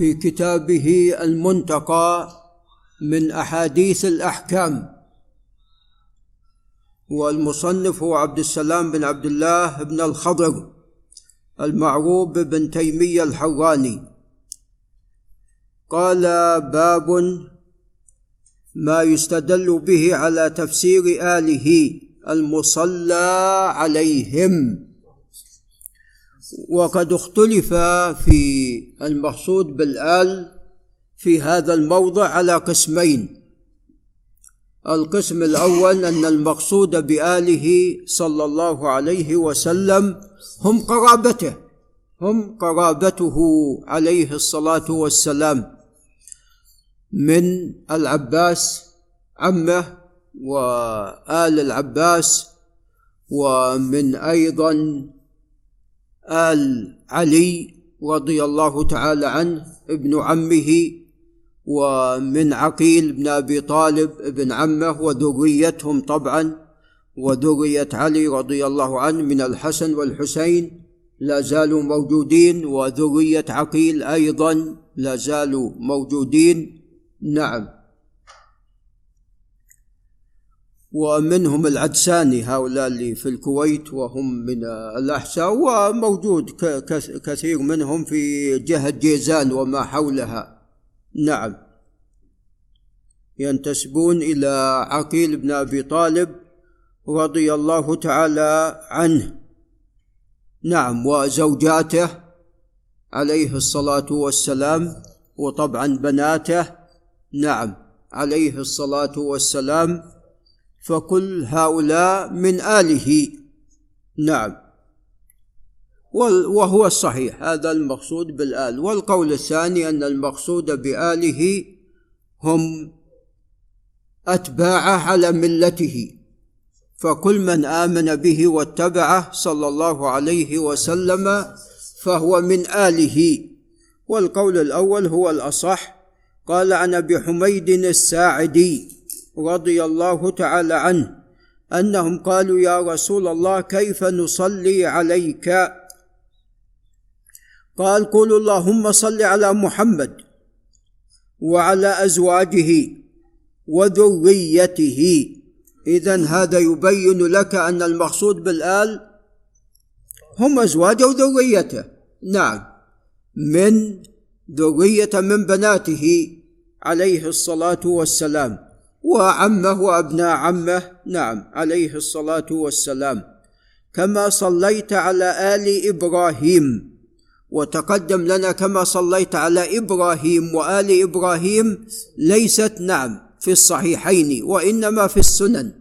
في كتابه المنتقى من أحاديث الأحكام. والمصنف هو عبد السلام بن عبد الله بن الخضر المعروف بن تيمية الحراني قال باب ما يستدل به على تفسير آله المصلى عليهم. وقد اختلف في المقصود بالآل في هذا الموضع على قسمين. القسم الأول أن المقصود بآله صلى الله عليه وسلم هم قرابته هم قرابته عليه الصلاة والسلام من العباس عمه وآل العباس ومن أيضا آل علي رضي الله تعالى عنه ابن عمه ومن عقيل بن أبي طالب ابن عمه وذريتهم طبعا وذرية علي رضي الله عنه من الحسن والحسين لا زالوا موجودين وذرية عقيل أيضا لا زالوا موجودين. نعم. ومنهم العدساني هؤلاء اللي في الكويت وهم من الأحساء وموجود كثير منهم في جهة جيزان وما حولها. نعم. ينتسبون إلى عقيل بن أبي طالب رضي الله تعالى عنه. نعم وزوجاته عليه الصلاة والسلام وطبعا بناته. نعم عليه الصلاة والسلام فكل هؤلاء من آله. نعم. وهو الصحيح هذا المقصود بالآل. والقول الثاني أن المقصود بآله هم أتباعه على ملته. فكل من آمن به واتبعه صلى الله عليه وسلم فهو من آله. والقول الأول هو الأصح. قال عن أبي حميد الساعدي. رضي الله تعالى عنه أنهم قالوا يا رسول الله كيف نصلي عليك؟ قال قولوا اللهم صل على محمد وعلى أزواجه وذريته. اذا هذا يبين لك أن المقصود بالآل هم ازواجه وذريته نعم. من ذرية من بناته عليه الصلاة والسلام. وعمه وابناء عمه نعم عليه الصلاة والسلام. كما صليت على آل إبراهيم. وتقدم لنا كما صليت على إبراهيم وآل إبراهيم ليست نعم في الصحيحين وإنما في السنن.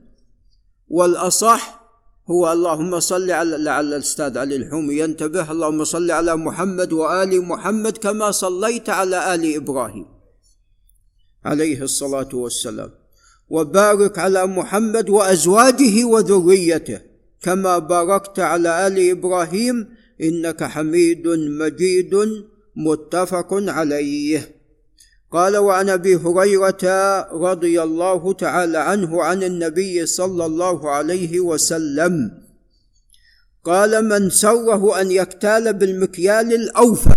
والأصح هو اللهم صل على لعل الأستاذ علي الحومي ينتبه اللهم صل على محمد وآل محمد كما صليت على آل إبراهيم. عليه الصلاة والسلام. وبارك على محمد وأزواجه وذريته كما باركت على آل إبراهيم إنك حميد مجيد متفق عليه. قال وعن أبي هريرة رضي الله تعالى عنه عن النبي صلى الله عليه وسلم قال من سره أن يكتال بالمكيال الأوفى.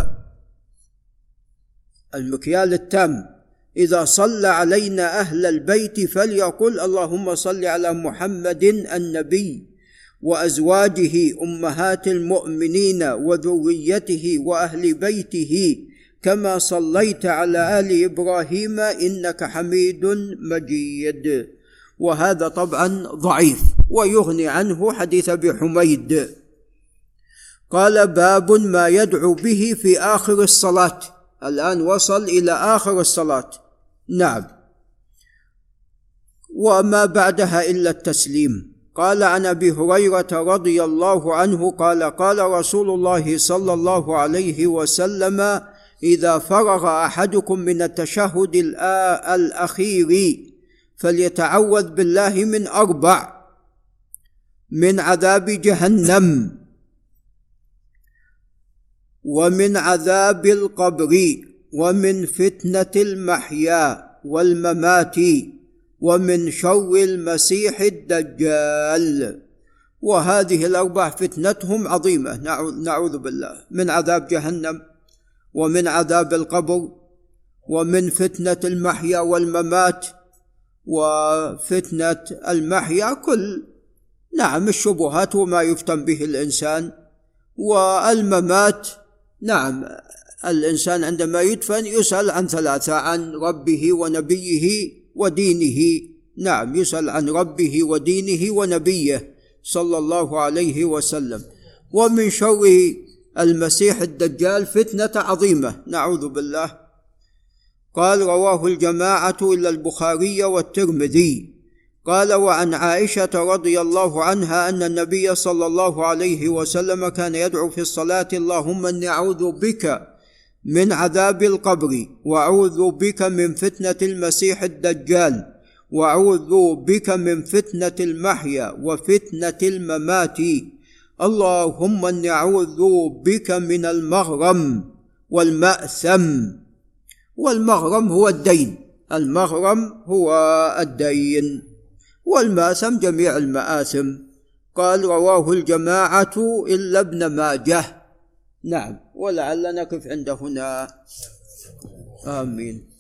المكيال التام. إذا صلى علينا أهل البيت فليقل اللهم صل على محمد النبي وأزواجه أمهات المؤمنين وذريته وأهل بيته كما صليت على آل إبراهيم إنك حميد مجيد. وهذا طبعا ضعيف ويغني عنه حديث أبي حميد. قال باب ما يدعو به في آخر الصلاة. الآن وصل إلى آخر الصلاة. نعم. وما بعدها إلا التسليم. قال عن أبي هريرة رضي الله عنه قال قال رسول الله صلى الله عليه وسلم إذا فرغ أحدكم من التشهد الأخير فليتعوذ بالله من أربع من عذاب جهنم ومن عذاب القبر. ومن فتنة المحيا والممات ومن شر المسيح الدجال. وهذه الاربع فتنتهم عظيمة نعوذ بالله من عذاب جهنم ومن عذاب القبر ومن فتنة المحيا والممات وفتنة المحيا كل. نعم الشبهات وما يفتن به الإنسان والممات نعم. الإنسان عندما يدفن يسأل عن ثلاثة عن ربه ونبيه ودينه. نعم يسأل عن ربه ودينه ونبيه صلى الله عليه وسلم. ومن شر المسيح الدجال فتنة عظيمة. نعوذ بالله. قال رواه الجماعة إلا البخاري والترمذي. قال وعن عائشة رضي الله عنها أن النبي صلى الله عليه وسلم كان يدعو في الصلاة اللهم إني أعوذ بك من عذاب القبر وأعوذ بك من فتنة المسيح الدجال وأعوذ بك من فتنة المحيا وفتنة الممات. اللهم إني أعوذ بك من المغرم والمأثم. والمغرم هو الدين المغرم هو الدين. والمأثم جميع المآثم. قال رواه الجماعة إلا ابن ماجه. نعم. ولعل نقف عند هنا. آمين.